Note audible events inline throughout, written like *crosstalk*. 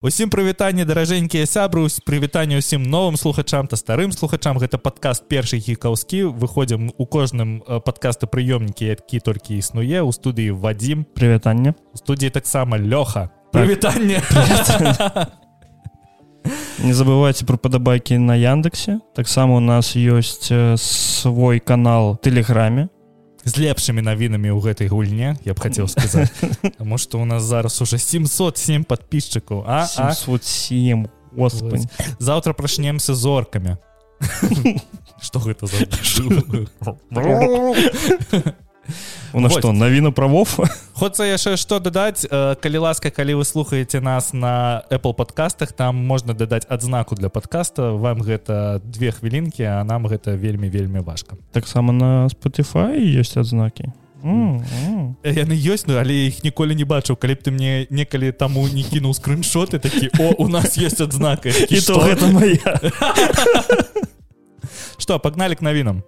Усім прывітанне даражэнькія сябры прывітанне ўсім новым слухачам та старым слухачам. Гэта падкаст першы гікаўскі выходзім у кожным падкаста прыёмнікі які толькі існуе. Ў студыі вадзім. Прывітанне. Студіі таксама лёха. Прывітанне! Не забывайте про падабайкі на яндексе. Таксама у нас ёсць свой канал тэлеграме з лепшымі навінамі ў гэтай гульне я б хацеў сказаць. *laughs* Таму што у нас зараз уже 707 подписчикаў а 707 завтра прачнемся зоркамі что *laughs* гэта за *laughs* у нас что навіна правов? *laughs* Хочется яшчэ что дадаць калі ласка калі вы слухаете нас на apple подкастах там можна дадаць адзнаку для подкаста. Вам гэта две хвілінкі а нам гэта вельмі вельмі важка. Таксама на spotify есть адзнакі яны ёсць ну але іх ніколі не бачыў. Калі б ты мне некалі таму не кінуў скриншоты такі о у нас есть адзнака *laughs* і то гэта моя. *laughs* Что погнали к навінам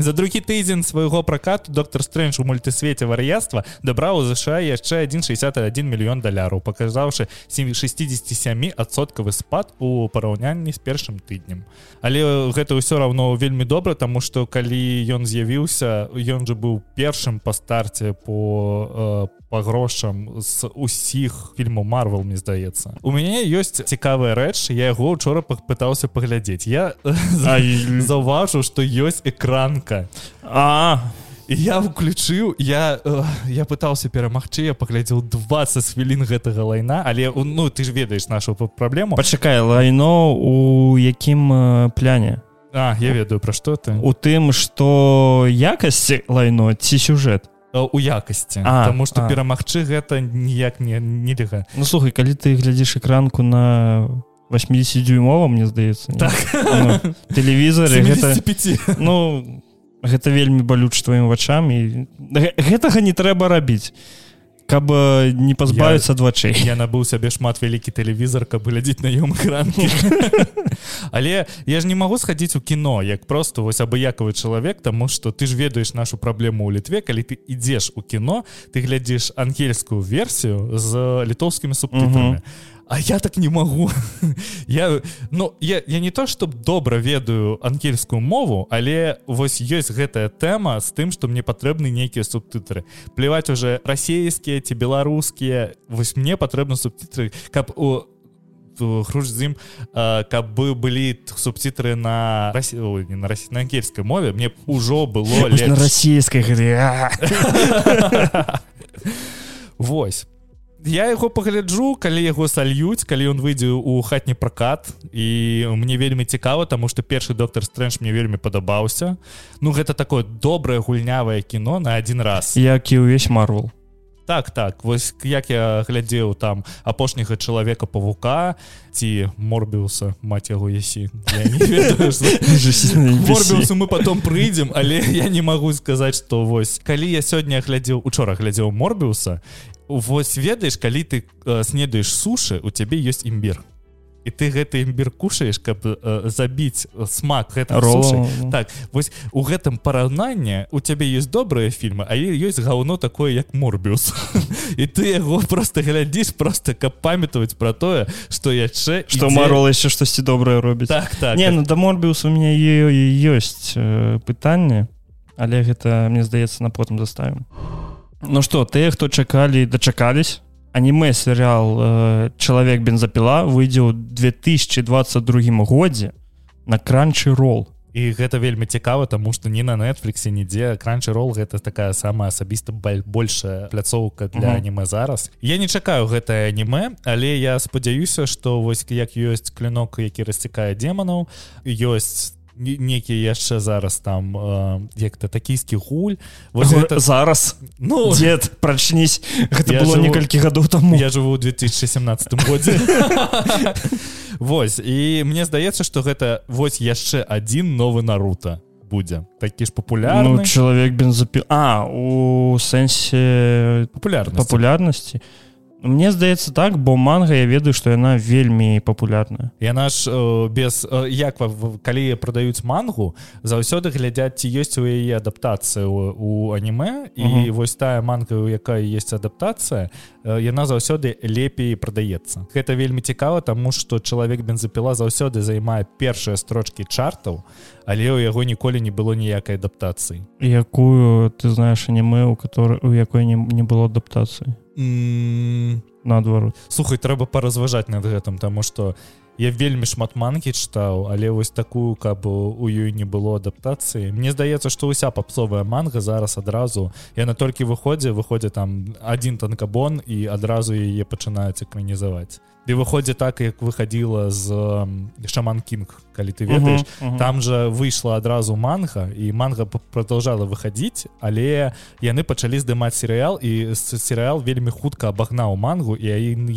За другі тыдзень свайго пракату доктор Стрэндж у мультысвеце вар'яства дабраў у ЗША яшчэ 161 мільён даляраў, паказаўшы 67адсоткавы спад у параўнянні з першым тыднем. Але гэта ўсё равно вельмі добра, таму што калі ён з'явіўся, ён жа быў першым па старце по э, по грошам з усіх фільмаў марвел мне здаецца. У мяне ёсць цікавая рэч я яго учора пытаўся паглядзець. Я *laughs* заўважу што ёсць экранка. А. Я включыў я я пытаўся перамагчы я паглядзеў 20 хвілін гэтага лайна але ну ты ж ведаеш нашу праблему. Пачакай лайно у якім пляне? А я ведаю пра што ты. У тым што якасці лайно ці сюжэт у якасці Таму што перамагчы гэта ніяк не нельга Ну слухай калі ты глядзіш экранку на 80 дюймова мне здаецца так. ну, тэлевізары гэта *laughs* ну гэта вельмі балюч тваім вачам і гэтага не трэба рабіць каб не пазбавіцца ад вачэй я набыў сябе шмат вялікі тэлевізор каб глядзець на ём экранкі але *laughs* я ж не магу схадзіць у кіно як просто вось абыякавы чалавек таму что ты ж ведаеш нашу праблему ў літве калі ты ідзеш у кіно ты глядзіш ангельскую версію з літоўскімі субтытрамі а А я так не могу. *laughs* Я ну я, я не то чтоб добра ведаю ангельскую мову але вось ёсць гэтая тэма з тым что мне патрэбны нейкія субтытры. Плевать уже расійскія ці беларускія вось мне патрэбны субтитры каб у груш з ім каб бы былі субтитры на Россию не на России на ангельской мове мне ўжо было на расійскай *laughs* Вось я яго пагляджу калі яго сальюць калі ён выйдзе у хатні пракат і мне вельмі цікава тому что першы доктор стрэндж мне вельмі падабаўся ну гэта такое добрае гульнявае кіно на один раз. Як і ўвесь марвел так так. Вось як я глядзеў там апошняга чалавека павука ці морбіуса мать яго ясі. *laughs* Мы потом прыйдзем але я не магу сказаць что вось. Калі я сёння глядзеў учора глядзеў морбіуса вось ведаеш калі ты э, снедаеш сушы у цябе ёсць імбір. І ты гэты імбір кушаеш каб э, забіць смак гэта так вось у гэтым параўнанне у цябе ёсць добрыя фільмы а ёсць гаўно такое як морбіус. *laughs* І ты яго просто глядзіш просто каб памятаваць про тое что яшчэ что марол яшчэ штосьці добрае робіць. Так так. Не ну да морбіус у меня ёсць э, пытанне але гэта мне здаецца на потым заставім. а Ну что тыя хто чакалі дачакались аніме серыал э, чалавек бензапіла выйдзе ў 2022 годзе на кранчы рол і гэта вельмі цікава тому что не на нетфліксе нідзе кранчы рол гэта такая самая асабіста большая пляцоўка для аніме зараз. Я не чакаю гэтае аніме але я спадзяюся что вось як ёсць клинок які расцікае демонаў ёсць некі яшчэ зараз там э, як-то такійскі гуль. Вот это... зараз? Ну дед прачнісь гэта было живу... некалькі гадоў таму. я жыву у 2017 годзе. *laughs* Вось і мне здаецца что гэта вось яшчэ один новы наруто будзе. Такі ж папулярны. Ну, чалавек бензапі А у сэнсе папулярнасці. папулярнасці Мне здаецца так бо манга я ведаю што яна вельмі папулярная. Яна ж э, без э, як калі прадаюць мангу заўсёды глядзяць ці ёсць у яе адаптацыя у, у аніме. І uh -huh. вось тая манга у якая есть адаптацыя э, яна заўсёды лепей прадаецца. Гэта вельмі цікава тому что чалавек бензапіла заўсёды займае першыя строчки чартаў але ў яго ніколі не было ніякай адаптацыі. Якую ты знаешь аніме у которой у якой не, не было адаптацыі наадварот. Слухай трэба паразважаць над гэтым таму что я вельмі шмат манкі чытаў але вось такую каб у ёй не было адаптацыі. Мне здаецца што ўся папсовая манга зараз адразу яна толькі выходзе выходзе там один танкабон і адразу яе пачынаюць экранізаваць і выходзе так як выходила з шаман кінг калі ты ведаеш uh -huh, uh -huh. там же выйшла адразу манга і манга продолжала выходить але яны пачалі здымаць серыял і серыял вельмі хутка абагнаў мангу і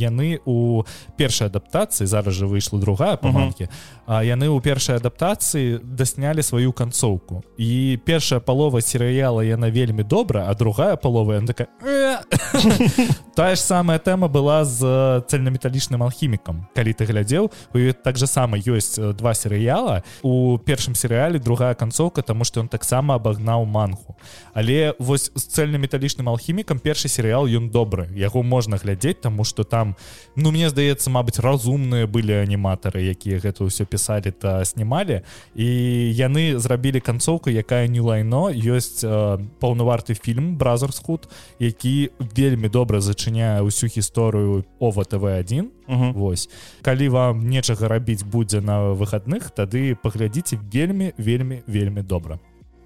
яны у першай адаптацыі зараз же выйшла другая по манке uh -huh. А яны ў першай адаптацыі даснялі сваю канцоўку і першая палова серыяла яна вельмі добра а другая палова такая *laughs* тая ж самая тэма была з цельнаметалічным алхімікам калі ты глядзеў у так же сама ёсць два серыяла. У першым серыяле другая канцоўка тому что он таксама абагнаў манху але вось з цельнаметалічным алхімікам першы серыял ён добры. Яго можна глядзець тому что там ну мне здаецца Мабыць разумныя былі аніматары якія гэта ўсё пісалі то снимали і яны зрабілі канцоўку якая не лайно ёсць э, паўнаварты фільм бразерскут які вельмі добра зачыняе ўсю гісторыю ова тв1 Вось. Калі вам нечага рабіць будзе на выходных тады паглядзіце вельмі вельмі вельмі добра.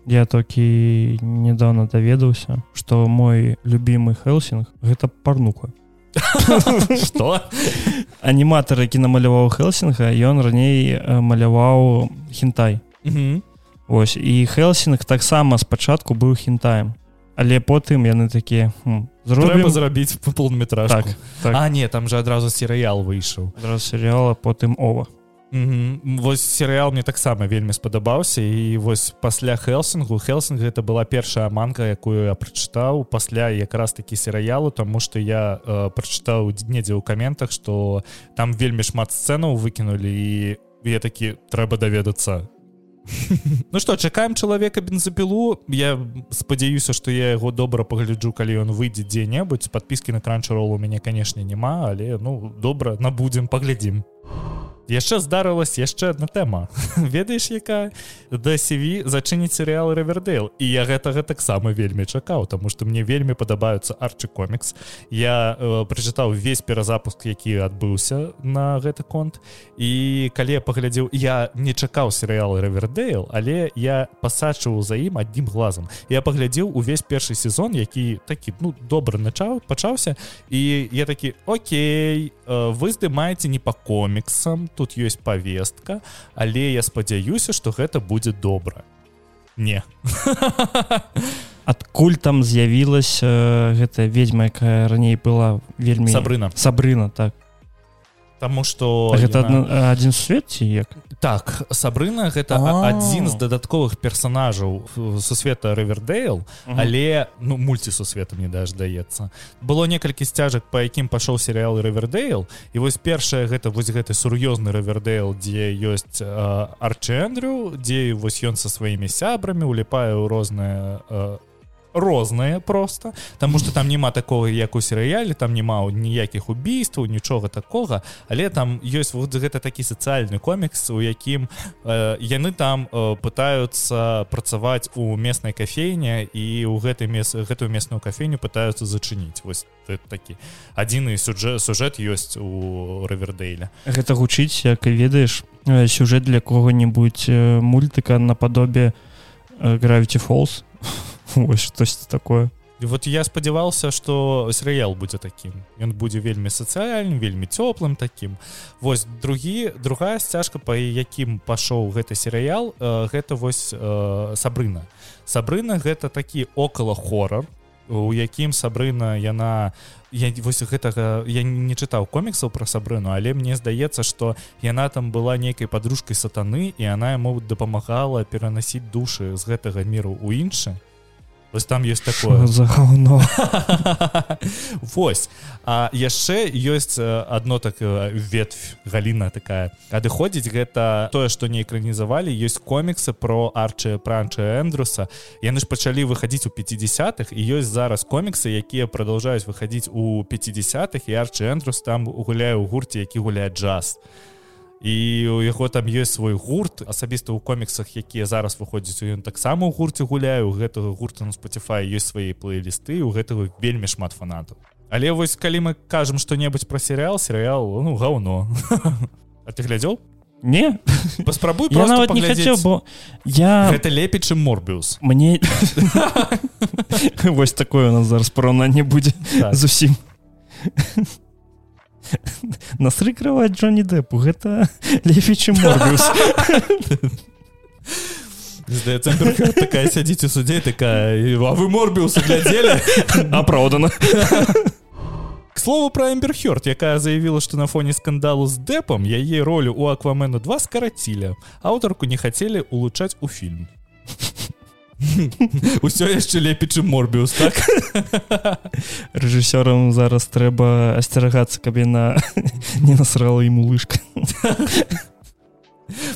Я толькі недавно даведаўся что мой любимый хелсинг гэта парнука. Что аніматар які намаляваў хелсинга ён раней маляваў хентай ось і хелсинг таксама спачатку быў хентаем але потым яны такія зробім зрабіць полметраж так, так. а не там же адразу серыял выйшаў. Серыяла потым ова. Mm -hmm. Вось серыял мне таксама вельмі спадабаўся і вось пасля хелсингу хелсинг это была першая манка якую я прачытаў пасля якраз такі серыялу тому что я э, прачытаў недзе ў каментах что там вельмі шмат сцэнаў выкінулі і я такі трэба даведацца *laughs* Ну что чакаем чалавека бензапілу. Я спадзяюся что я яго добра пагляджу калі ён выйдзе дзе-небудзь. Подпіски на кранча ролл у мяне канешне няма але ну добра набудзем паглядзім яшчэ здарылась яшчэ одна тэма. *laughs* Ведаеш якая? Да CV зачыніць серыал ревердейл і я гэтага таксама вельмі чакаў тому что мне вельмі падабаюцца арчы комікс я э, прачытаў весь перазапуск які адбыўся на гэты конт. І калі я паглядзеў я не чакаў серыал ревердейл але я пасачыў за ім аднім глазам. Я паглядзеў увесь першы сезон які такі ну добры начаў пачаўся. І я такі Окей э, вы здымаеце не по коміксам тут ёсць повестка але я спадзяюся что гэта будзе добра. Не. Адкуль там з'явілася э, гэта ведьма якая раней была вельмі сабрына. Сабрына так. Таму что гэта адзін свет ці як так сабрына гэта адзін з дадатковых персонажаў сусвета рэвердейл але ну мульцісусвета мне даже даецца было некалькі сцяжак по якім пашоў серыал рэвердейл і вось першае гэта вось гэты сур'ёзны рэвердейл дзе ёсць арчэндрю дзе вось ён са сваімі сябрамі уліпае ў розныя розныя просто тому что там няма такого як у серыяле там няма ніякіх убійстваў нічога такога але там ёсць вот гэта такі сацыяльны комікс у якім э, яны там э, пытаются працаваць у местной кафейне і у гэтай мес гэтую местную кафейню пытаются зачыніць. Вось такі адзіны сюжет сюжет ёсць у рэвердейля гэта гучыць як і ведаеш сюжет для кого-нибудь мультыка нападобе гравіці фолс *laughs* *laughs* Вось штось такое? Вот я спадзяваўся что серыял будзе таким. Ён будзе вельмі сацыяльным вельмі цёплым таким. Вось другі другая сцяжка по якім пашоў гэты серыял э, гэта вось э, сабрына. Сабрына гэта такі около хоррор у якім сабрына яна я вось гэтага я не чытаў коміксаў про сабрыну але мне здаецца что яна там была нейкай подружкой сатаны і она яму дапамагала перанасіць душы з гэтага міру у іншы вось там есть такое. Що за говно. *laughs* Вось. А яшчэ ёсць одно так ветвь галіна такая. Адыходзіць гэта тое што не экранізавалі ёсць коміксы про арчы пранча Эндруса яны ж пачалі выхадзіць у 50-х і ёсць зараз коміксы якія продолжаюць выхадзіць у 50-х і арчы Эндрус там гуляе ў гурце які гуляе джаз. і у яго там ёсць свой гурт асабіста ў коміксах якія зараз выходзяць ён таксама ў гурце гуляю гэтага гурта на Spotify ёсць свае плейлісты у гэтага вельмі шмат фанатаў. Але вось калі мы кажам што-небудзь про серыял серыял ну гаўно. *laughs* А ты глядзеў? Не. *laughs* Паспрабуй я нават не хацеў бо я гэта лепей чым морбіус мне *laughs* вось такое у нас зараз параўнанне будзе Так. зусім *laughs* насрыкрываць Джонні Дэпу гэта *laughs* лепей чым морбіус здаецца такая сядзіць у судзе такая «І, а вы морбіуса глядзелі апраўдана *laughs* К слову про Эмбер Хёрд, якая заявила, что на фоне скандалу с Депом яе ролю у Аквамену 2 скоротили. Аўтарку не хотели улучшать у фильм. *laughs* Усё яшчэ лепей, чым Морбіус, так? *laughs* рэжысёрам зараз трэба асцерагацца каб яна *laughs* не насрала ему лыжка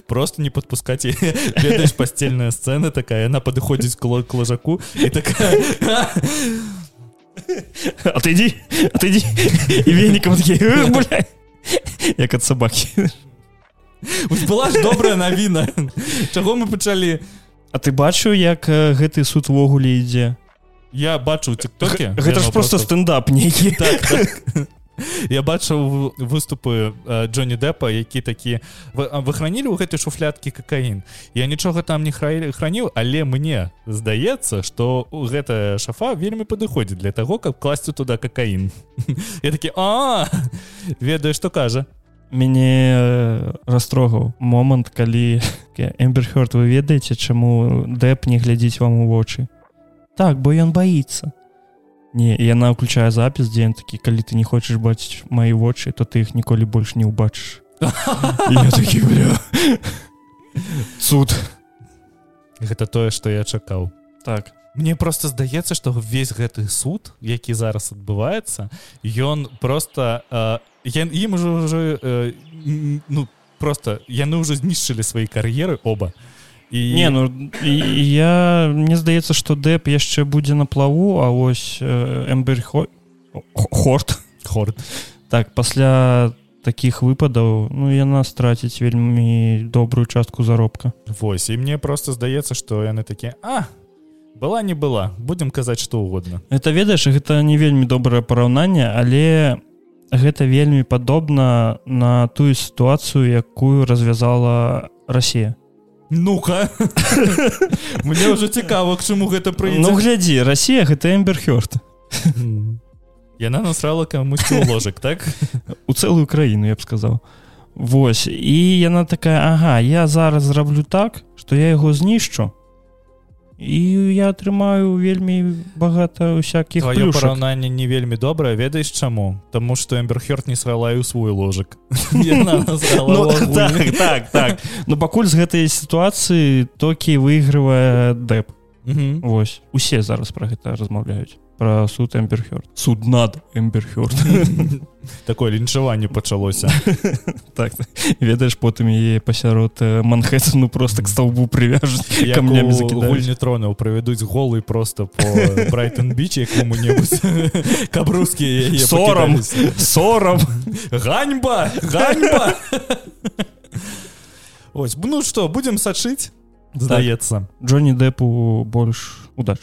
Просто не подпускать яе. Ведаеш, постельная сцена такая, яна падыходзіць к ла- к лажаку і такая... отойди отойди і венікам як ад сабакі была ж добрая навіна. Чаго мы пачалі? А ты бачыў як гэты суд увогуле ідзе? Я бачу ў тиктоке. гэта ж просто стендап нейкі. *laughs* Так, так. Я бачыў выступы Джонні Дэпа які такі вы, а вы хранілі ў гэтай шуфляткі какаін? Я нічога там не хра- храніў але мне здаецца что гэтая шафа вельмі падыходзіць для того каб класці туда какаін. *laughs* Я такі а ведаю што кажа мяне э, растрогаў момант калі *laughs* эмберхёрд вы ведаеце чаму дэп не глядзіць вам у вочы? Так бо ён баіцца. Не яна ўключае запіс дзе ён такі калі ты не хочаш бачыць мои вочы то ты іх ніколі больш не ўбачыш такі бля *laughs* суд гэта тое што я чакаў. Так Мне просто здаецца што весь гэты суд які зараз адбываецца ён просто э, я, ім уже уже э, ну просто яны ўжо знішчылі свае кар'еры оба. І не ну і, я мне здаецца што дэп яшчэ будзе на плаву а вось эмберхо хорт. Хорд так пасля таких выпадаў ну яна страціць вельмі добрую частку заробка. Вось і мне просто здаецца што яны такія а была не была. Будем казаць што угодно это ведаеш гэта не вельмі добрае параўнанне але гэта вельмі падобна на тую сітуацыю якую развязала Росія ну-ка. *laughs* Мне ўжо цікава к чаму гэта ну прыйдзе глядзі Росія гэта эмберхёрт *laughs* яна насрала камусьці ў ложак так? *laughs* У цэлую краіну я б сказаў. Вось і яна такая Ага я зараз зраблю так што я яго знішчу і я атрымаю вельмі багата усякіх твоё параўнанне не вельмі добрае ведаеш чаму? Таму што эмберхёрд не срала і ў свой ложак. *laughs* Ну, *laughs* так, так так. Ну пакуль з гэтай сітуацыі токі выйгрывае дэп. Мгм. Вось усе зараз пра гэта размаўляюць пра суд эмберхёрд суд над эмберхёрд *laughs* такое лінчаванне пачалося *laughs* так ведаеш потым яе пасярод э, манхэттену просто к столбу прывяжуць *laughs* камнямі у закідаюць гульні тронаў правядуць голы просто по брайтон біч якому-небудзь каб рускія яе Сорам. сорам ганьба ганьба. Ось ну что будем сачыць здаецца Джонні Дэпу больш удач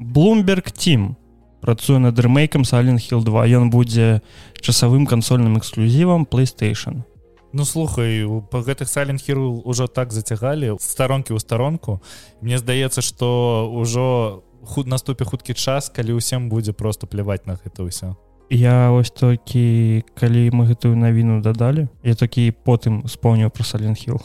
Bloomberg Team. Працуе над рэмейкам Сален Hill 2 ён будзе часавым кансольным эксклюзівам PlayStation. Ну слухай па гэтых сайленхіру ўжо так зацягалі старонкі ў старонку. Мне здаецца што ўжо худ наступе хуткі час калі ўсім будзе просто пляваць на гэта ўсё. Я ось толькі калі мы гэтую навіну дадалі я такі потым спомніў про Сален Hill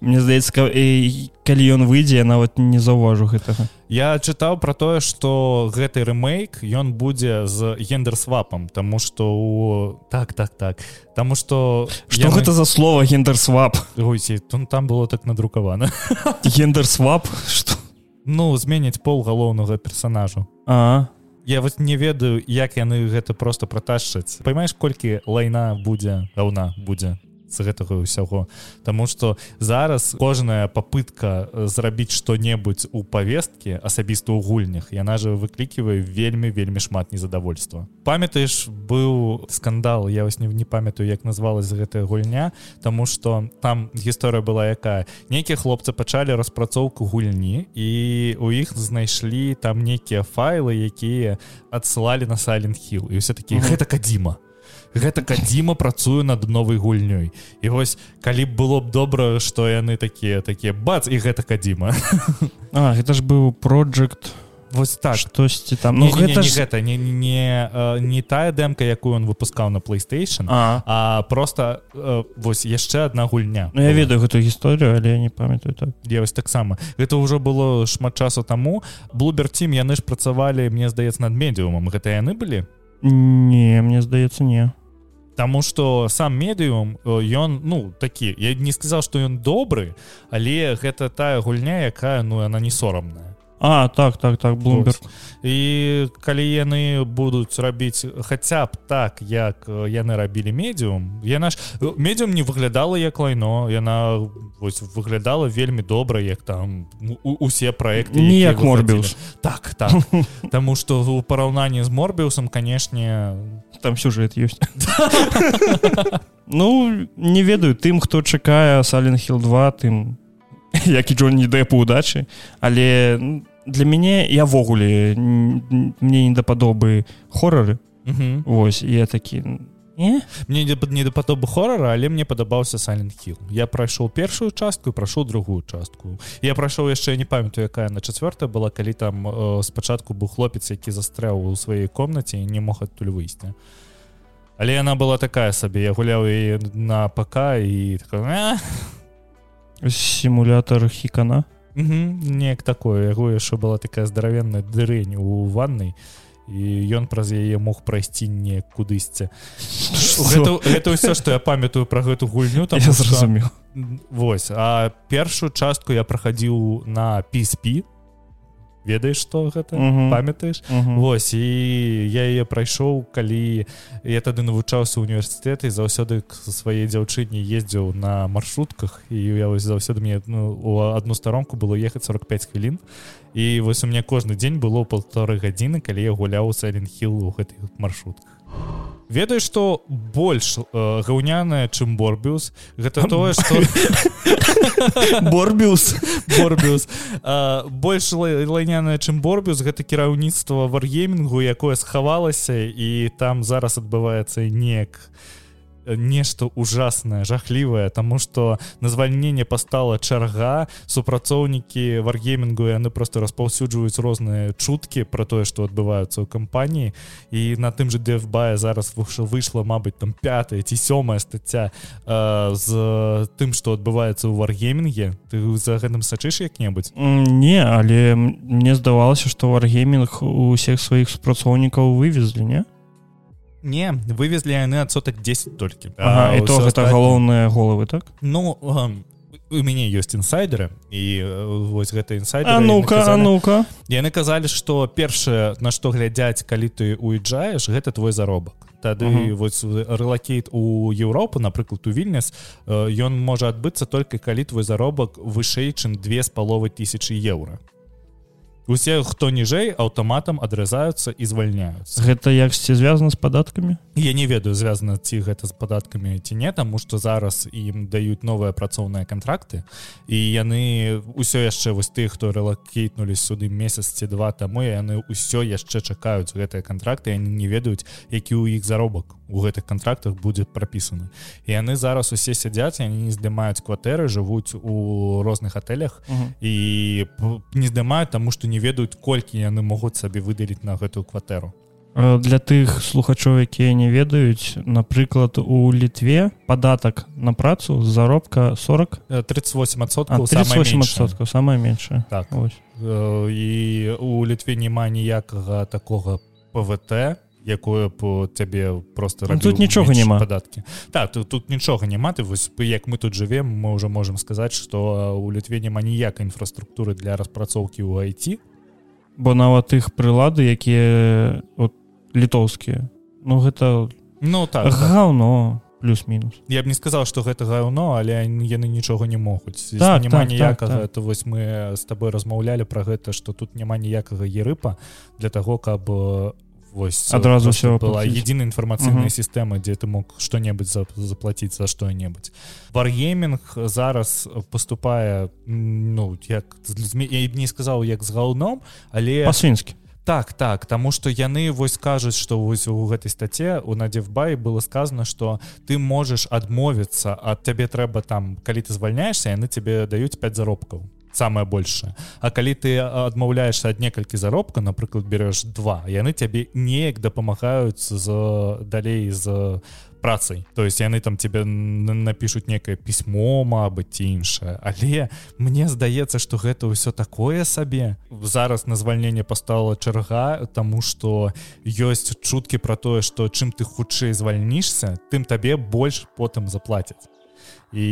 Мне здаецца ка- і калі ён выйдзе нават не заўважу гэтага. Я чытаў пра тое што гэты рэмейк ён будзе з гендерсвапам Таму што у так так так Таму што Што гэта за слово гендерсвап Гуйці, там было так надрукавана. *laughs* Гендерсвап что ну зменяць пол галоўнага персонажу а. Я вот не ведаю як яны гэта просто праташчаць. Поймаешь колькі лайна будзе раўна будзе з гэтага ўсяго. Таму что зараз кожная попытка зрабіць что-небудзь у повестке асабіста ў гульнях яна же выкліківае вельмі вельмі шмат незадавольства. Памятаеш быў скандал я вас не не памятаю як назвалась гэтая гульня тому что там гісторыя была якая. Нейкія хлопцы пачалі распрацоўку гульні і у іх знайшлі там нейкія файлы якія адсылалі на сайлент хил і все-таки гэта кадзіма гэта кадзіма працую над новай гульнёй. І вось калі б было б добра што яны такія такія бац і гэта кадзіма А гэта ж быў проект вось так. штосьці там. Ну ну гэта гэта ж ж гэта не не э, не тая дэмка якую он выпускаў на playstation а. а просто вось яшчэ одна гульня. Ну я ведаю гэтую гісторыю але я не памятаю так. Я вось таксама. Гэта ўжо было шмат часу таму. Блубер тим яны ж працавалі мне здаецца над медіумам. Гэта яны былі не мне здаецца не. Таму что сам медыум ён ну такі я не сказал что ён добры але гэта тая гульня якая ну она не сорамная А так так так блумберг і калі яны будуць рабіць хаця б так як яны рабілі медіум яна ж медіум не выглядала як лайно яна вось выглядала вельмі добра як там ну, усе проекты Не якія як выхадзілі. Morbius. так так *laughs* Таму что у параўнанні з морбіусам канешне там сюжет ёсць *laughs* Ну не ведаю тым хто чакае сален хил 2 тым *laughs* як і Джон не дэпу удачы але для мяне я ввогуле мне не дападобы хорары. Вось я такі не мне не не да падобы хорара але мне падабаўся Silent Hill я прайшоў першую частку і прайшоў другую частку. Я прайшоў яшчэ не памятаю якая на чацвёртая была калі там э, спачатку быў хлопец які застряў у сваёй комнаце і не мог адтуль выйсці але яна была такая сабе я гуляў яе на ПК і такая, сімулятор хікана Угу, неяк такое яго яшчэ была такая здаравенная дырэнь у ваннай і ён праз яе мог прайсці не кудысьці гэта, гэта ўсё што я памятаю пра гэту гульню там я зразумеў Вось а першую частку я прахадзіў на PSP ведаеш што гэта Мгм. памятаеш Мгм. Вось і я яе прайшоў калі я тады навучаўся універсітэт і заўсёды к сваёй дзяўчыне ездзіў на маршрутках і я вось заўсёды мне ну, у одну старонку было ехаць 45 хвілін і вось у меня кожны дзень было полторы гадзіны калі я гуляў сайлентхил у гэтых маршрутках ведаеш што больш э, гаўняная чым борбіус? Гэта тое што *laughs* борбіус. Борбіус. Больш лай- лайняная чым борбіус гэта кіраўніцтва варгеймінгу якое схавалася і там зараз адбываецца неяк нешта ужаснае жахлівае тому что на звальненне пастала чарга супрацоўнікі варгеймінгу яны просто распаўсюджваюць розныя чуткі про тое что адбываюцца ў кампаніі. І на тым же дэфбае зараз выш- выйшла Мабыць там пятая ці сёмая стаця э, з тым что адбываецца ў варгеймінге ты за гэтым сачыш як-небудзь? Не але мне здавалася што варгеймінг усіх сваіх супрацоўнікаў вывезлі не не вывезлі яны адсотак 10 толькі ага, і то гэта астатняе- галоўныя головы так? Ну эм, у мяне ёсць інсайдеры і э, вось гэта А яны ну-ка а ну-ка. Яны казалі што першае на што глядзяць калі ты уязджаеш гэта твой заробак тады Мгм. вось рэлакейт у Еўропу напрыклад у вільнес э, ён можа адбыцца толькі калі твой заробак вышэй чым две з паловай тысячи еўра усе хто ніжэй аўтаматам адразаюцца і звальняюцца. Гэта яксьці звязана з падаткамі? Я не ведаю звязана ці гэта з падаткамі ці не таму што зараз ім даюць новыя працоўныя кантракты і яны ўсё яшчэ вось тых хто рэлакейтнулі сюды месяц ці два таму яны ўсё яшчэ чакаюць гэтыя кантракты яны не ведаюць які ў іх заробак у гэтых кантрактах будзе прапісаны. І яны зараз усе сядзяць яны не здымаюць кватэры жывуць у розных атэлях і п- не здымаюць таму што не ведаюць колькі яны могуць сабе выдаліць на гэтую кватэру. Для тых слухачоў якія не ведаюць напрыклад у літве падатак на працу заробка 40 Э, 38 а, адсоткаў 38 самое меншае. так. Ось. І у літве няма ніякага такога пвт якое по цябе просто Ну, тут нічога няма. падаткі так тут, тут нічога няма ты вось як мы тут жывем мы уже можем сказаць что у літве няма ніякай інфраструктуры для распрацоўкі ў айти бо нават іх прылады якія от літоўскія ну гэта ну так, так. гаўно плюс-мінус я б не сказал что гэта гаўно але яны нічога не могуць Так, няма так, ніякага так, так. это вось мы з тобой размаўлялі про гэта что тут няма ніякага ерыпа для того каб э, вось Адразу ўсё была единая інфармацыйная Мгм. сістэма дзе ты мог что-небудзь за, заплатіць за что-небудзь варгейминг зараз поступае ну як я б не сказаў як з гаўном але па-свінскі так так тому что яны вось кажуць что вось у гэтай статье у надзевбай было сказано что ты можешь адмовіцца ад табе трэба там калі ты звальняешься яны тебе даюць 5 заробкаў самое большее. А калі ты адмаўляешься ад некалькі заробка напрыклад берешь два яны цябе неяк дапамагаюць з далей з працай то есть яны там тебе н- напишуць некае пісьмо Мабыць ці іншае але мне здаецца что гэта ўсё такое сабе. Зараз на звальненне пастала чарга тому что ёсць чуткі про тое что чым ты хутчэй звальнішся тым табе больш потым заплатяць і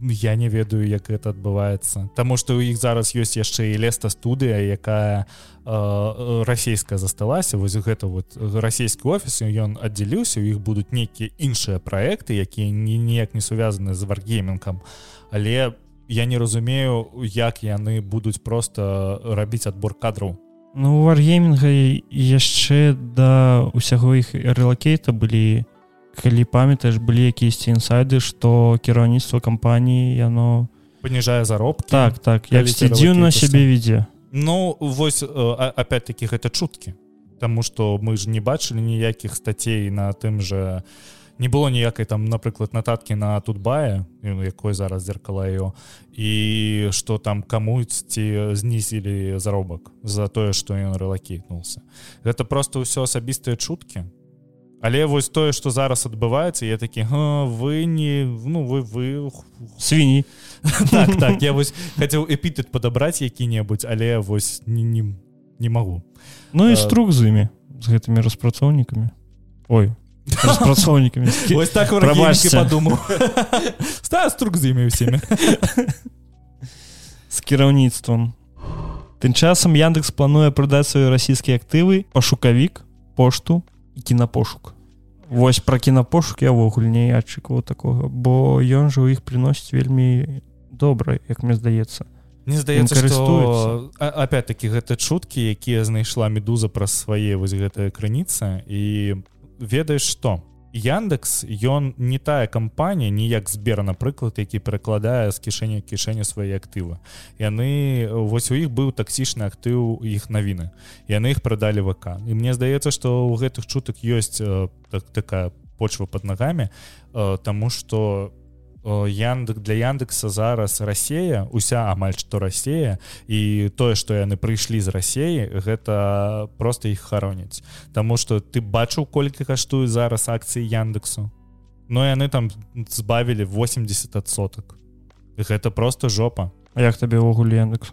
я не ведаю як гэта адбываецца. Таму што ў іх зараз ёсць яшчэ і леста студыя якая э, расійская засталася. Вось гэта вот расійскі офіс ён аддзяліўся у іх будуць нейкія іншыя праекты якія ні, ніяк не сувязаны з варгеймінкам але я не разумею як яны будуць просто рабіць адбор кадраў. Ну варгеймінга яшчэ да усяго іх рэлакейта былі калі памятаеш былі якіясьці інсайды што кіраўніцтва кампаніі яно паніжае заробкі так так яксьці ты дзіўна сябе што? вядзе Ну вось э, опять-таки гэта чуткі Таму что мы ж не бачылі ніякіх статей на тым же не было ніякай там напрыклад нататкі на тутбае якой зараз зеркала ее і что там камуцьці знізілі заробак за тое что ён рэлакейтнулся гэта просто ўсё асабістыя чуткі але вось тое что зараз адбываецца я такі «Га, вы не ну вы вы свінні *laughs* так, так я вось хацеў эпітэт падабраць які-небудзь але вось не, не, не магу. Ну і Э, струк з імі з гэтымі распрацоўнікамі. Ой *laughs* распрацоўнікамі. Вось так падумаў. *laughs* Ста струк з імі ўсімі. З кіраўніцтвам. Тым часам яндекс плануе прадаць свае расійскія актывы пашукавік пошту кінапошук. Вось пра кінапошук я ўвогуле не ачыкаў такога бо ён жа ў іх прыносіць вельмі добра як мне здаецца. Мне здаецца что опять-таки гэта чуткі якія знайшла медуза праз свае вось гэтая крыніца і ведаеш что Яндекс ён не тая кампанія ніяк збера напрыклад які перакладае з кішэні ў кішэні свае актывы яны вось у іх быў таксічны актыў іх навіны яны іх прадалі ВК. І мне здаецца што ў гэтых чутак ёсць так, такая почва под нагамі э, тому что Яндек для Яндекса зараз Расея уся амаль што Расея і тое што яны прыйшлі з рассеі гэта просто іх хароніць Таму что ты бачыў колькі каштуюць зараз акцыі Яндексу? Но яны там збавілі 80 адсотак гэта просто жопа. А як табе ўвогуле яндекс?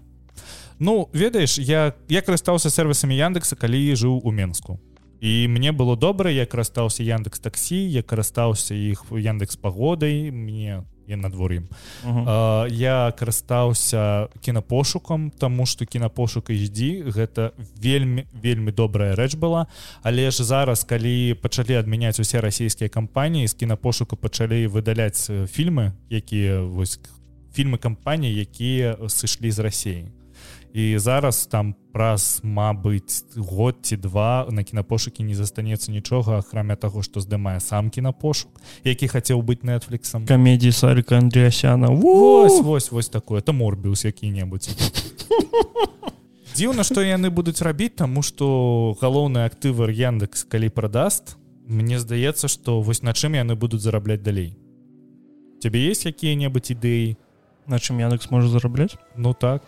Ну ведаеш я я карыстаўся сервісамі Яндекса калі жыў у Менску і мне было добра я карыстаўся Яндекс таксі я карыстаўся іх Яндекс пагодай мне я надвор'ем Uh, я карыстаўся кінапошукам тому что кінапошук HD гэта вельмі вельмі добрая рэч была. Але ж зараз калі пачалі адмяняць усе расійскія кампаніі з кінапошуку пачалі выдаляць э, фільмы якія вось фільмы кампаніі якія сышлі з рассеі і зараз там праз Мабыць год ці два на кінапошукі не застанецца нічога акрамя таго што здымае сам кінапошук які хацеў быць нетфліксом камедіі сарыка Андреасяна Вось вось вось такое. Это морбіус які-небудзь. *laughs* Дзіўна што яны будуць рабіць таму што галоўны актывар Яндекс калі прадаст Мне здаецца што вось на чым яны будуць зарабляць далей. Цябе есть якія-небудзь ідэі? На чым яндекс можа зарабляць? Ну так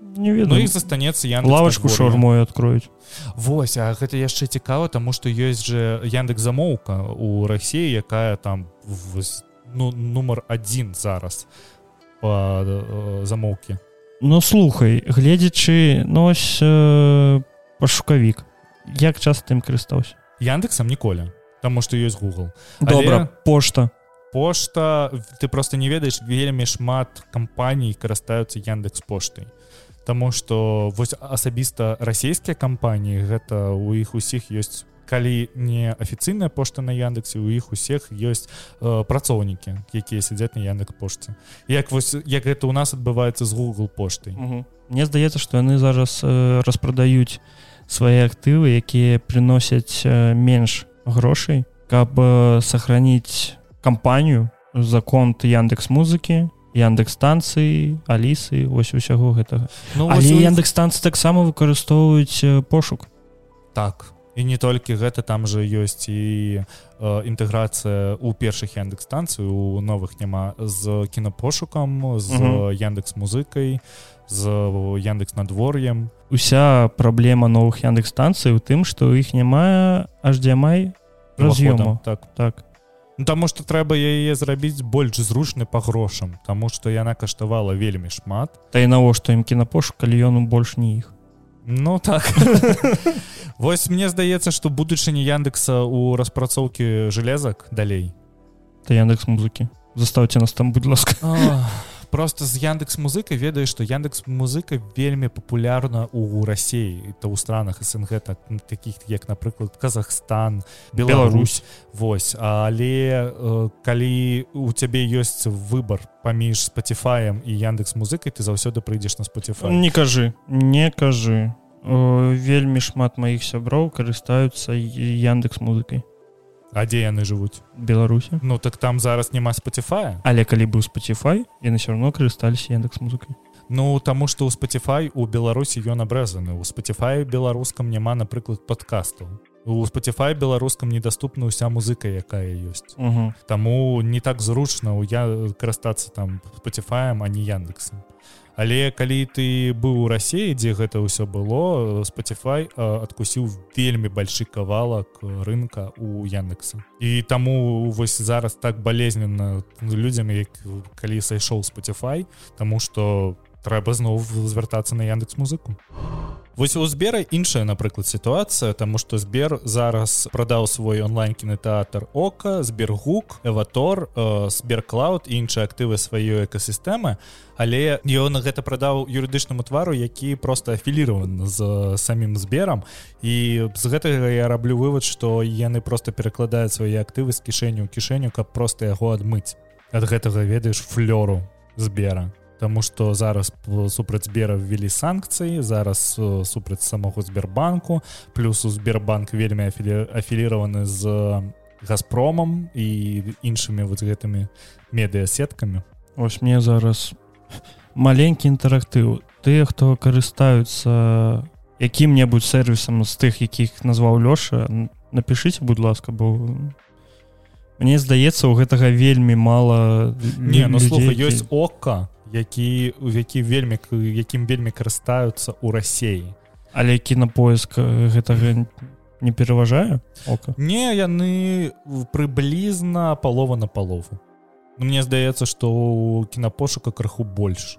не Ну ведаю і застанецца Яндекс лавачку шармой откроюць Вось а гэта яшчэ цікава таму што ёсць же Яндекс замоўка у Росіі якая там вось, ну, нумар адзін зараз по э, замоўкі. Ну слухай гледзячы нось э, пашукавік. Як часто ім карыстаўся? Яндексам ніколі Таму што ёсць Google. Добра Але... пошта. Пошта ты просто не ведаеш вельмі шмат кампаній карыстаюцца яндекс поштай Таму што вось асабіста расійскія кампаніі гэта у іх усіх ёсць калі не афіцыйная пошта на яндексе у іх усіх ёсць э, працоўнікі якія сядзяць на яндекс пошце. Як вось як гэта у нас адбываецца з Google поштай. Мне здаецца што яны зараз э, распрадаюць свае актывы якія прыносяць э, менш грошай каб э, сохраніць кампанію за конт яндекс музыкі яндекс станцыі алісы ось усяго гэтага. Ну, але яндекс станцыі таксама выкарыстоўваюць пошук. Так і не толькі гэта там же ёсць і э, інтэграцыя у першых яндекс станцый у новых няма з кінапошукам з яндекс музыкай з яндекс надвор'ем уся праблема новых яндекс станцый у тым што іх няма HDMI раз'ёму. так. Так ну, Таму што трэба яе зрабіць больш зручны па грошам Таму што яна каштавала вельмі шмат. Та і навошта ім кінапошук калі ён больш не іх? Ну так. *laughs* Вось мне здаецца што будучыні яндекса у распрацоўкі жалезак далей. Та яндекс музыкі. Заставце нас там будь ласка просто з яндекс музыка ведае што яндекс музыка вельмі папулярна у рассіі то ў странах снг так таких як напрыклад Казахстан Беларусь. Вось. Але э, калі у цябе ёсць выбор паміж спаціфаем і яндекс музыкай ты заўсёды прыйдзеш на спаціфа не кажы не кажы. Вельмі шмат маіх сяброў карыстаюцца яндекс музыкай А дзе яны жывуць беларусі Ну так там зараз няма спаціфая але калі быў спаціфай яны все равно карысталіся яндекс музыкай Ну таму што ў спаціфай у беларусі ён абрэзаны у спаціфай беларускам няма напрыклад падкастаў у спаціфай беларускам недаступна ўся музыка якая ёсць угу. Таму не так зручна я карыстацца там спаціфаем а не яндексам але калі ты быў у рассіі дзе гэта ўсё было спаціфай адкусіў вельмі большы кавалак рынка у яндекса і таму вось зараз так балезненна людзям як калі сайшоў спаціфай тому что трэба зноў звяртацца на яндекс музыку Вось у збера іншая напрыклад сітуацыя тому что збер зараз прадаў свой онлайн кінотэатр ока збергук эватор сберклауд іншыя актывы сваёй экасістэмы але ён гэта прадаў юрыдычнаму твару які просто афіліраван з самім зберам і з гэтага я раблю вывод что яны просто перакладаюць свае актывы з кішэню кішэню каб просто яго адмыць. Ад гэтага ведаеш флёру збера Таму што зараз супраць збера ввелі санкцыі зараз супраць самого Сбербанку. Плюс у Сбербанк вельмі афіліраваны з газпромам і іншымі вот гэтымі медыасеткамі Вось мне зараз маленькі інтэрактыў тыя хто карыстаюцца якім-небудзь сервісам з тых якіх назваў лёша напишитеце будь ласка бо мне здаецца у гэтага вельмі мала не ну слуха ёсць ока які у які вельмі якім вельмі карыстаюцца ў рассеі але кінапоиск гэтага не пераважае? Ока. Не яны прыблізна палова на палову. Ну, мне здаецца што у кінапошука крыху больш.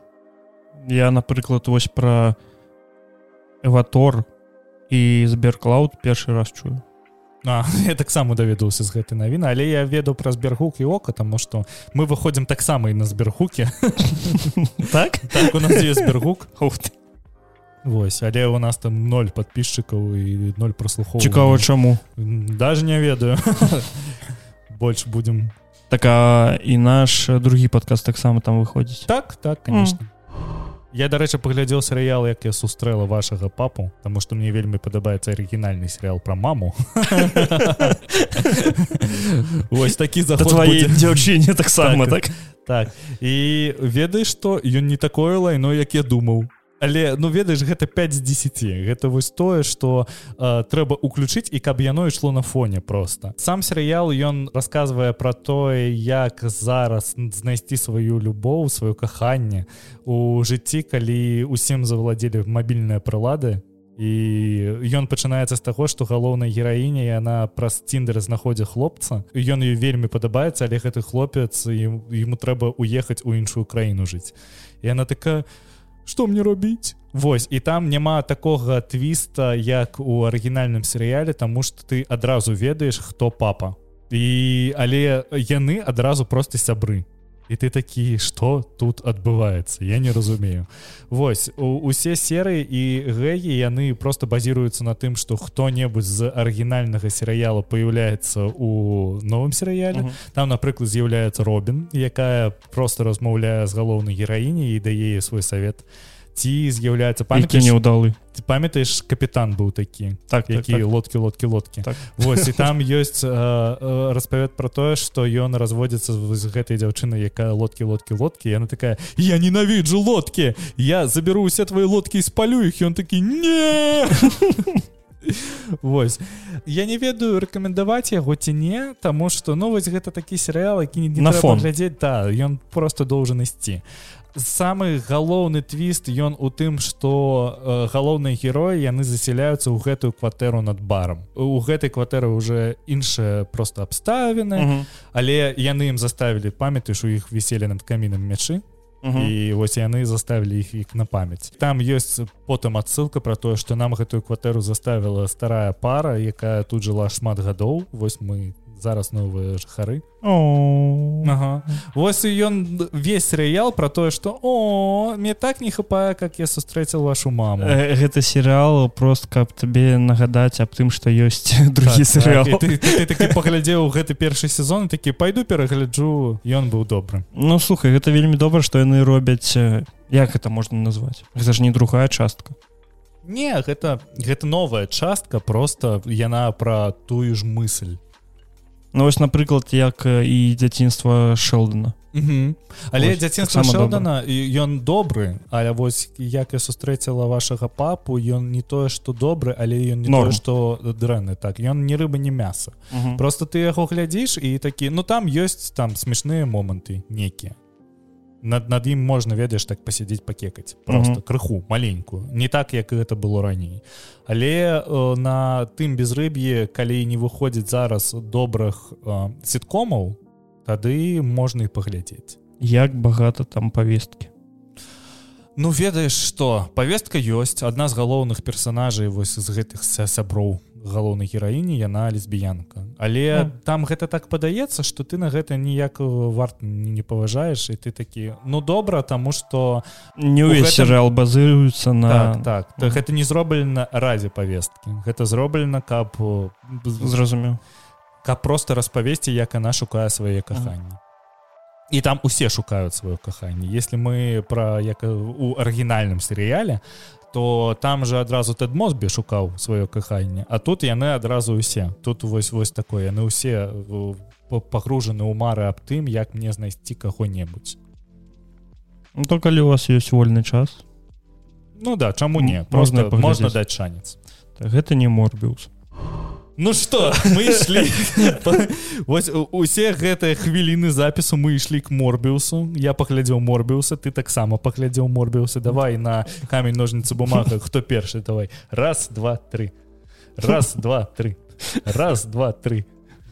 Я напрыклад вось пра эватор і зберклауд першы раз чую А, *laughs* я таксама даведаўся з гэтай навіны але я ведаў пра збергук і ока таму што мы выходзім таксама і на збергуке *laughs* так? так у нас збергук Вось але у нас там ноль подписчикаў і ноль прослухоў цікава чаму даже не ведаю. *laughs* Больш будем. Так а і наш другі падказ таксама там выходзіць так так конечно. Mm. Я дарэчы паглядзеў серыял як я сустрэла вашага папу Таму што мне вельмі падабаецца арыгінальны серыял пра маму. *laughs* Вось такі за дзяўчыне таксама так? так. І ведаеш што ён не такое лайно як я думаў але ну ведаеш гэта 5 з 10 гэта вось тое что э, трэба уключыць і каб яно ішло на фоне просто сам серыял ён рассказывае про тое як зараз знайсці сваю любоў сваё каханне у жыцці калі усім завладзелі мабільныя прылады. І ён пачынаецца з таго што галоўнай гераіне яна праз ціндер знаходзе хлопца. Ён ёй вельмі падабаецца але гэты хлопец ему трэба уехаць у іншую краіну жыць. І она такая что мне робіць? Вось і там няма такога твіста як у арыгінальным серыяле тому что ты адразу ведаеш хто папа. І але яны адразу просто сябры і ты такі что тут адбываецца я не разумею Вось у, усе серыі і гэгі яны просто базіруюцца на тым что хто-небудзь з арыгінальнага серыяла появляецца у новым серыяле. Uh -huh. там напрыклад з'яўляецца Робін якая просто размаўляе з галоўнай гераіні і дае свой совет ці з'яўляецца памяті неудалы ты памятаеш капітан быў такі так які так, так. лодкі лодкі лодкі Так. Вось і *laughs* там ёсць э, распавед про тое што ён разводзіцца з гэтай дзяўчынай якая лодкі лодкі лодкі яна такая я ненавіджу лодкі я заберу усе твои лодкі і спалю іх ён такі не *laughs* Вось я не ведаю рэкамендаваць яго ці не таму што ну вось гэта такі серыал які не На фон. глядзець да ён просто должен ісці самы галоўны твіст ён у тым што э, галоўныя героі яны засяляюцца ў гэтую кватэру над барам у гэтай кватэры уже іншыя просто абставіны Мгм. але яны ім заставілі памятаеш у іх віселі над камінам мячы Мгм. і вось яны заставілі іх іх на памяць там ёсць потым адсылка про тое што нам гэтую кватэру заставіла старая пара якая тут жыла шмат гадоў вось мы зараз новыя жыхары О. ага. Вось і ён весь серыял про тое што о мне так не хапае как я сустрэціў вашу маму Э, гэта серыал просто каб табе нагадаць аб тым што ёсць *laughs* другі Так, серыал так, ты, ты, ты такі паглядзеў гэты першы сезон такі пайду перагляджу ён быў добры Ну слухай гэта вельмі добра што яны робяць э, як это можна назваць гэта ж не другая частка. Не гэта гэта новая частка просто яна пра тую ж мысль Ну вось напрыклад як і дзяцінства Шэлдона Угу. Але дзяцінства і- ён добры але вось як я сустрэціла вашага папу ён не тое што добры але ён не тое што дрэнны так ён не рыба не мяса. Просто ты яго глядзіш і такі ну там ёсць там смешныя моманты некія над над ім можна ведаеш так пасядзець пакекаць просто Мгм. крыху маленькую. Не так як гэта было раней але э, на тым безрыб'і калі не выходзіць зараз добрых э, сіткомаў тады можна і паглядзець як багата там павесткі Ну ведаеш что? Повестка ёсць. Адна з галоўных персонажай вось з гэтых ся- сяброў галоўнай гераіні яна лесбіянка. Але Ну. там гэта так падаецца что ты на гэта ніяк варт не паважаеш і ты такі ну добра тому что не ўвесь гэтым- серыал базыруецца на так так Мгм. гэта не зроблена разе повесткі гэта зроблена каб э, зразумеў. каб просто распавесці як яна шукае свае каханні. І там усе шукаюць сваё каханне. Если мы про як э, у арыгінальным серыяле то там же адразу тед мосбі шукаў сваё каханне а тут яны адразу усе тут вось вось такое яны ўсе э, па- пагружаны ў мары аб тым як мне знайсці каго-небудзь. Ну то калі у вас ёсць вольны час? Ну да чаму не? можна просто можна даць шанец. Так, гэта не морбіус Ну что мы ішлі Вось усе гэтыя хвіліны запісу мы ішлі к морбіусу я паглядзеў морбіуса ты таксама паглядзеў морбіуса давай на камень ножницы бумага хто першы давай. Раз два три. Раз два три. Раз два три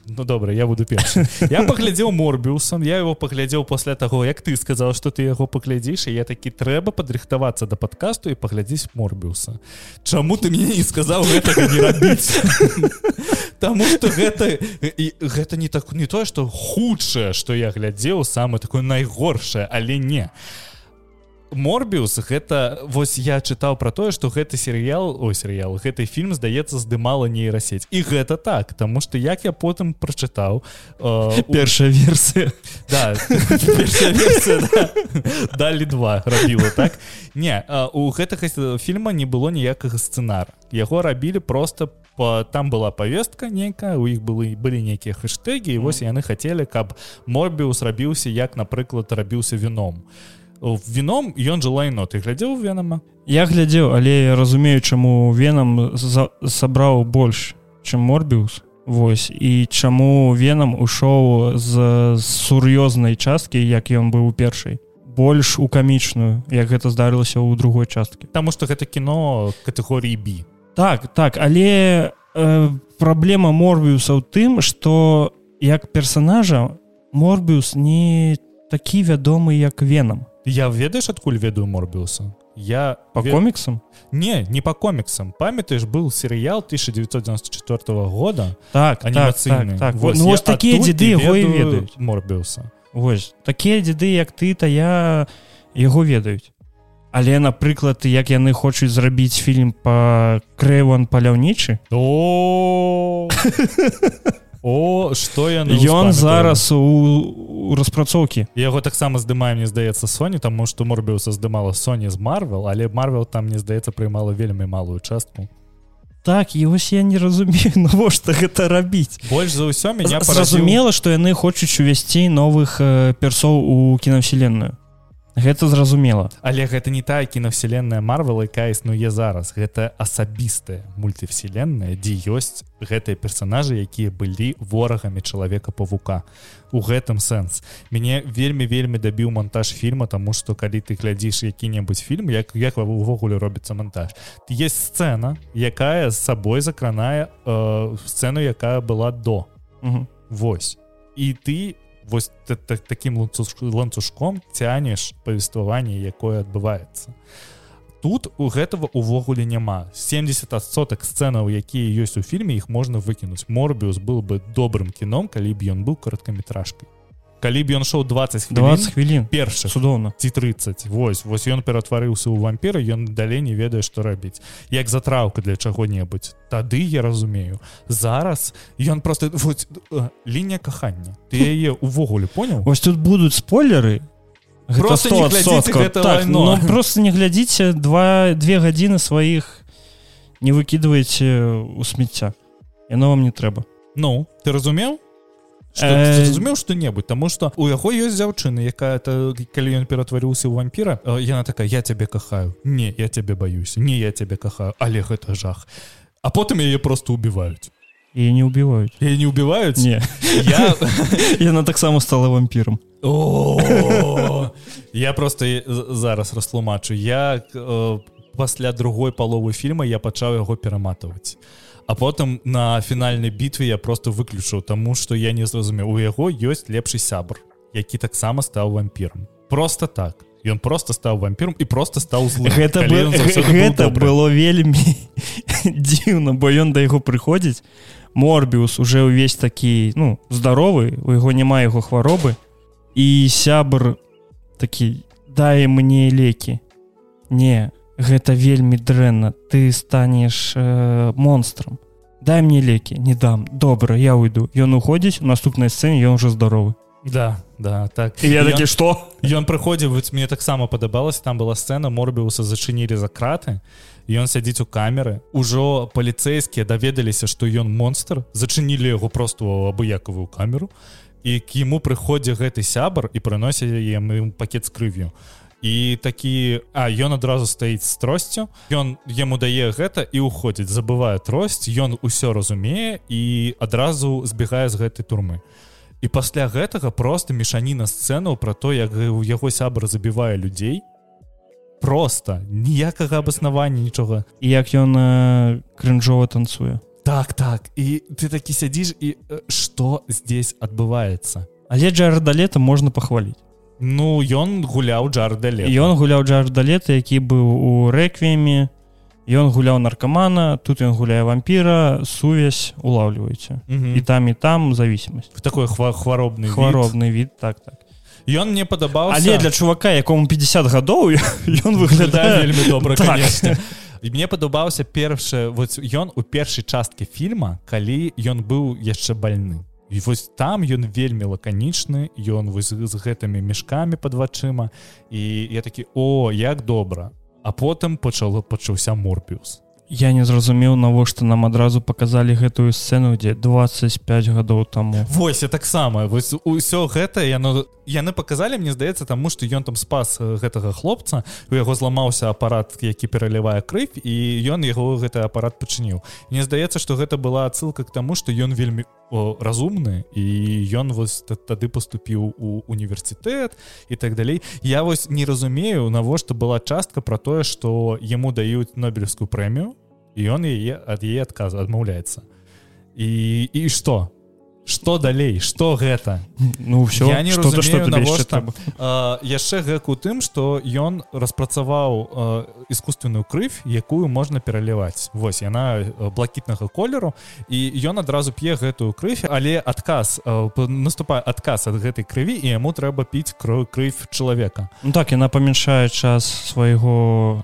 Ну добра я буду першы. *laughs* Я паглядзеў морбіусам я его паглядзеў пасля таго як ты сказал что ты яго паглядзіш і я такі трэба падрыхтавацца да падкасту і паглядзіць морбіуса. Чаму ты мне не сказаў рабіць? *laughs* Таму что гэта і гэта не так не тое что худшае что я глядзеў самое такое найгоршае але не Морбіус гэта вось я чытаў про тое что гэты серыял ой серыял гэты фільм здаецца здымала нейрасеть. І гэта так тому что як я потым прачытаў э, першая версія. Да, *laughs* версія, да. далі два рабіла так? Не а, у гэтага фільма не было ніякага сцэнара. Яго рабілі просто по там была повестка нейкая у іх былі былі нейкія хэштэгі і вось яны хацелі каб морбіус рабіўся як напрыклад рабіўся віном віном ён жа лайно. Ты глядзеў венама я глядзеў але я разумею чаму венам за- сабраў больш чым морбіус Вось і чаму венам ушоў з сур'ёзнай часткі як ён быў у першай больш у камічную як гэта здарылася ў другой часткі. Таму что гэта кіно катэгоріі B. Так так але э, праблема морбіуса ў тым что як персонажа морбіус не такі вядомы як венам Я ведаеш адкуль ведаю морбіуса я по ве- коміксам не не по комиксам. Памятаешь был сериал 1994 года? Так так, так, так. Вось, ну вось такія адтуль дзеды і яго і ведаю ведаюць морбіуса Вось такія дзеды як ты та я яго ведаюць але напрыклад як яны хочуць зрабіць фільм по крэван паляўнічы о *laughs* о что я ён зараз у, у распрацоўкі. Яго таксама здымае мне здаецца Соні таму што морбіуса здымала Соні з Марвел але Марвел там мне здаецца прымала вельмі малую частку. Так і вось я не разумею *laughs* навошта гэта рабіць. Больш за ўсё меня зразумела што яны хочуць увесці новых э, персоў у кінавселенную гэта зразумела. Але гэта не тая кінавселенная Марвел якая існуе зараз. Гэта асабістая мультивселенная дзе ёсць гэтыя персонажы якія былі ворагамі чалавека павука у гэтым сэнс. Мяне вельмі вельмі дабіў монтаж фільма тому что калі ты глядзіш які-небудзь фільм як як увогуле робіцца монтаж есть сцена якая з сабой закранае э, сцэну якая была до. Мгм. Вось. І ты вось та- та- таким ланцуж- ланцужком цянеш павестваванне якое адбываецца. Тут у гэтага увогуле няма. 70 соток сцэнаў якія ёсць у фільме іх можна выкінуць. Морбіус был бы добрым кіном калі б ён быў кароткаметражкай калі б ён шоў 20 хвілін, 20 хвілін першых цудоўна ці 30 вось вось ён ператварыўся ў вампіра ён далей не ведае што рабіць як затраўка для чаго-небудзь тады я разумею зараз ён просто вось, э, лінія кахання ты яе увогуле понял Вось тут будуць спойлеры Гэта Просто не 100%. глядзіце гэта так, ну, просто не глядзіце два две гадзіны сваіх не выкидываеце у смецця яно вам не трэба Ну ты разумеў зразумеў што-небудзь Таму што у яго ёсць дзяўчына якая то калі ён ператварыўся ў вампіра э, яна такая я цябе кахаю не я цябе баюся не я цябе кахаю але гэта жах а потым яе просто убіваюць і не убіваюць яе не убіваюць не. Я *laughs* яна таксама стала вампірам О, я просто зараз растлумачу. Я э, пасля другой паловы фільма я пачаў яго пераматываць а потым на фінальнай бітве я просто выключыў таму што я не зразумеў. У яго ёсць лепшы сябр які таксама стаў вампірам. Просто так. Ён просто стаў вампіром і просто стаў злым. Гэта бы, гэта добрым. было вельмі *laughs* дзіўна бо ён да яго прыходзіць. Морбіус уже ўвесь такі ну здаровы у яго няма яго хваробы. І сябр такі дай мне лекі не гэта вельмі дрэнна. Ты станеш э, монстрам. Дай мне лекі не дам. Добра я уйду. Ён уходзіць у наступнай сцэне ён уже здаровы. Да да так. І я такі што? Ён прыходзіў вось мне таксама падабалася там была сцэна морбіуса зачынілі за краты ён сядзіць у камеры. Ужо паліцэйскія даведаліся што ён монстр зачынілі яго просто абыякавую камеру і к яму прыходзе гэты сябар і прыносіць яму пакет з крывю і такі а ён адразу стаіць з тросцю ён яму дае гэта і уходзіць забывае тросць ён усё разумее і адразу збегае з гэтай турмы. І пасля гэтага просто мешаніна сцэнаў пра то як у яго сябр забівае людзей. Просто ніякага абаснавання нічога. І як ён э, крынжова танцуе. Так так. І ты такі сядзіш і э, што здесь адбываецца? Але джарда лета можна пахваліць Ну ён гуляў джардале ён гуляў джарда лета які быў у рэквіеме ён гуляў наркамана тут ён гуляе вампіра сувязь улаўліваеце і там і там зависимость такой хва хваробны хваробны від так так. Ён мне падабаўся. Але для чувака якому 50 гадоў *laughs* ён выглядае вельмі добра Так. і мне падабаўся першы вот ён у першай часткі фільма калі ён быў яшчэ больны і вось там ён вельмі лаканічны ён вось з гэтымі мешкамі под вачыма. І я такі о як добра! А потым пачало пачаўся морбіус я не зразумеў навошта нам адразу показалі гэтую сцэну дзе 25 гадоў таму. Вось я таксама. Вось усё гэта яно яны показалі мне здаецца таму што ён там спас гэтага хлопца у яго зламаўся апарат які пералівае крыв і ён яго гэты апарат пачыніў. Мне здаецца што гэта была адсылка к таму што ён вельмі о, разумны і ён вось та- тады поступіў у універсітэт і так далей. Я вось не разумею навошта была частка про тое што яму даюць нобелевскую прэмію і ён яе ад яе адказу адмаўляецца і і што что? Далей? Что гэта? Ну все Я не что то что разумею, тебе навошта. яшчэ гэк у тым что ён распрацаваў а, искусственную крыв якую можна пераліваць. Вось яна блакітнага колеру і ён адразу п'е гэтую крыв але адказ наступае адказ ад гэтай крыві і яму трэба піць крыв чалавека. Ну так яна памяншае час свайго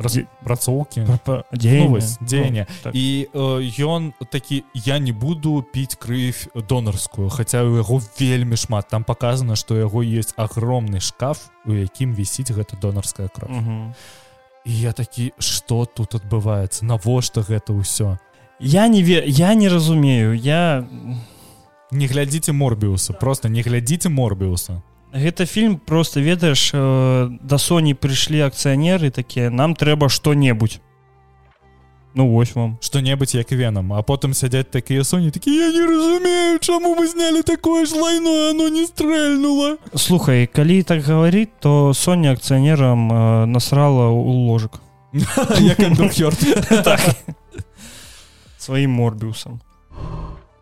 Дзе- распрацоўкі дзеяння Ну, вось, дзеяння. Ну, так. і э, ён такі я не буду піць крыв донарскую хаця у яго вельмі шмат. Там показано что яго есть агромны шкаф у якім вісіць гэта донарская кровь. Мгм. і я такі что тут адбываецца навошта гэта ўсё? Я не ве я не разумею. Я не глядзіце морбіуса просто не глядзіце морбіуса гэта фільм просто ведаеш э, да Соні прыйшлі акцыянеры такія нам трэба што-небудзь ну вось вам. Что-небудзь як венам а потым сядзяць такія соні такі я не разумею чаму вы знялі такое ж лайно оно не стрэльнула слухай калі так гаварыць то Соня акцыянерам э, насрала у ложак *laughs* *laughs* так. сваім морбіусам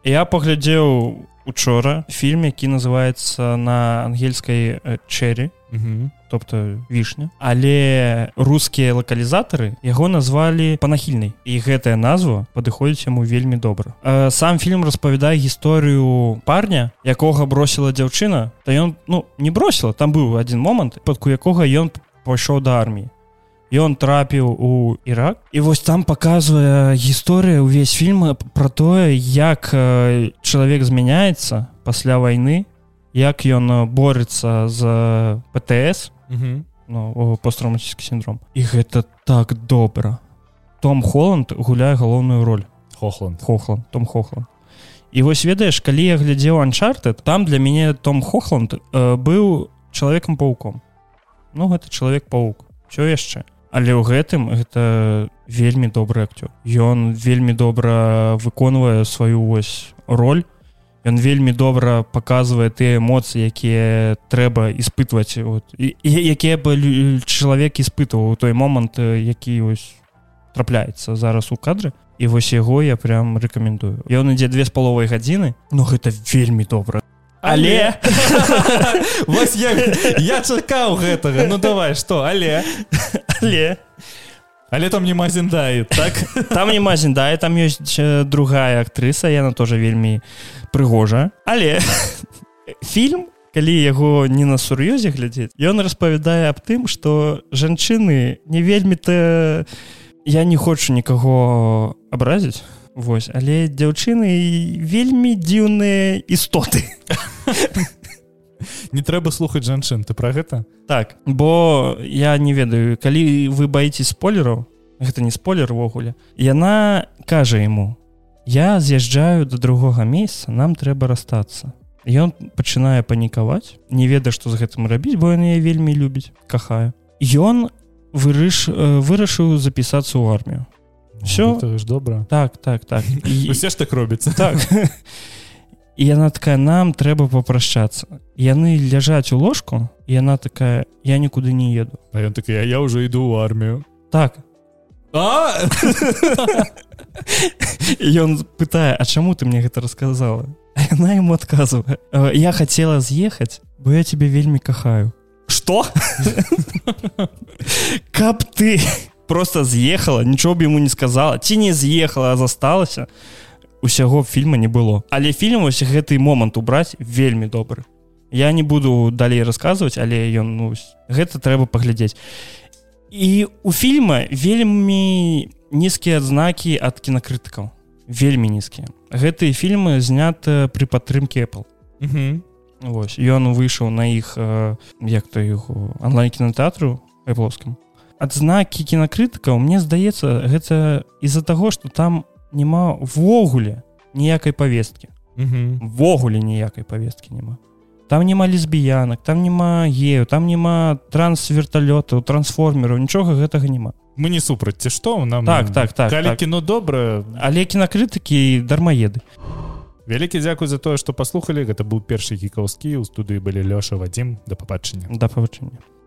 я паглядзеў учора фільм які называется на ангельскай чэрі Мгм. тобто вішня але рускія лакалізатары яго назвалі панахільнай і гэтая назва падыходзіць яму вельмі добра. Э, сам фільм распавядае гісторыю парня якога бросіла дзяўчына. То ён ну не бросіла там быў один момант падку якога ён пайшоў да арміі ён трапіў у Ірак і вось там паказвае гісторыя ўвесь фільм про тое як э, чалавек змяняецца пасля вайны як ён э, бореться з ПТС Мгм. ну, посттравматический синдром. І гэта так добра Том Холланд гуляе галоўную роль. Хохланд. Хохланд Том Хохланд. І вось ведаеш калі я глядзеў анчартед там для мяне Том Хохланд э, быў чалавекам пауком Ну гэта чалавек паук все яшчэ але ў гэтым гэта вельмі добры акцёр. Ён вельмі добра выконвае сваю вось роль. Ён вельмі добра паказвае тыя эмоцыі якія трэба іспытваць. Вот, і, якія бы чалавек іспытваў у той момант які вось трапляецца зараз у кадры. І вось яго я прям рэкамендую. Ён ідзе две з паловай гадзіны но гэта вельмі добра але *laughs* Вось я, я чакаў гэтага. Ну давай что але але але там не мазендае так? *laughs* Там не мазендае там ёсць э, другая актрыса яна тоже вельмі прыгожа. Але *laughs* фільм калі яго не на сур'ёзе глядзець ён распавядае аб тым что жанчыны не вельмі-то я не хочу нікаго абразіць Вось але дзяўчыны вельмі дзіўныя істоты. *laughs* Не трэба слухаць жанчын ты про гэта? Так бо я не ведаю калі вы баіцесь спойлераў гэта не спойлер увогуле яна кажа ему я з'язджаю до другога месяца нам трэба расстацца ён пачынае панікаваць не ведае што з гэтым рабіць бо ён яе вельмі любіць кахаю ён вырыш э, вырашыў запісацца ў армію Всё. ж добра так так так. І- усе ж так робіцца так. І яна такая нам трэба папрашчацца яны ляжаць у ложку яна такая я нікуды не еду А ён такі я ўжо іду ў армію так. Ён пытае А чаму ты мне гэта расказала А яна ему адказвае «Э, я хацела з'ехаць бо я тебе вельмі кахаю что? Каб ты просто з'ехала нічого б ему не сказала. Ці не з'ехала засталася усяго фільма не было але фільм ось гэты момант убраць вельмі добры. Я не буду далей расказваць але ён ну, вось, гэта трэба паглядзець. І у фільма вельмі нізкія адзнакі ад кінакрытыкаў. Вельмі нізкія. Гэтыя фільмы знята пры падтрымке Apple. Мгм. Вось ён выйшаў на іх э, як то яго онлайн кінотэатру эплоскам адзнакі кінакрытыкаў мне здаецца гэта з-за таго што там няма ввогуле ніякай павесткі. Мгм. ввогуле ніякай павесткі няма. Там няма лесбіянак там няма гею там няма трансверталётаў трансформераў нічога гэтага няма. Мы не супраць ці што? Нам Так, так, так, калі так. кіно добра але кінакрытыкі дармаеды. Вялікі дзякуй за тое што паслухалі. Гэта быў першы гікаўскі. Ў студыі былі лёша вадзім. Да пабачення да павучэння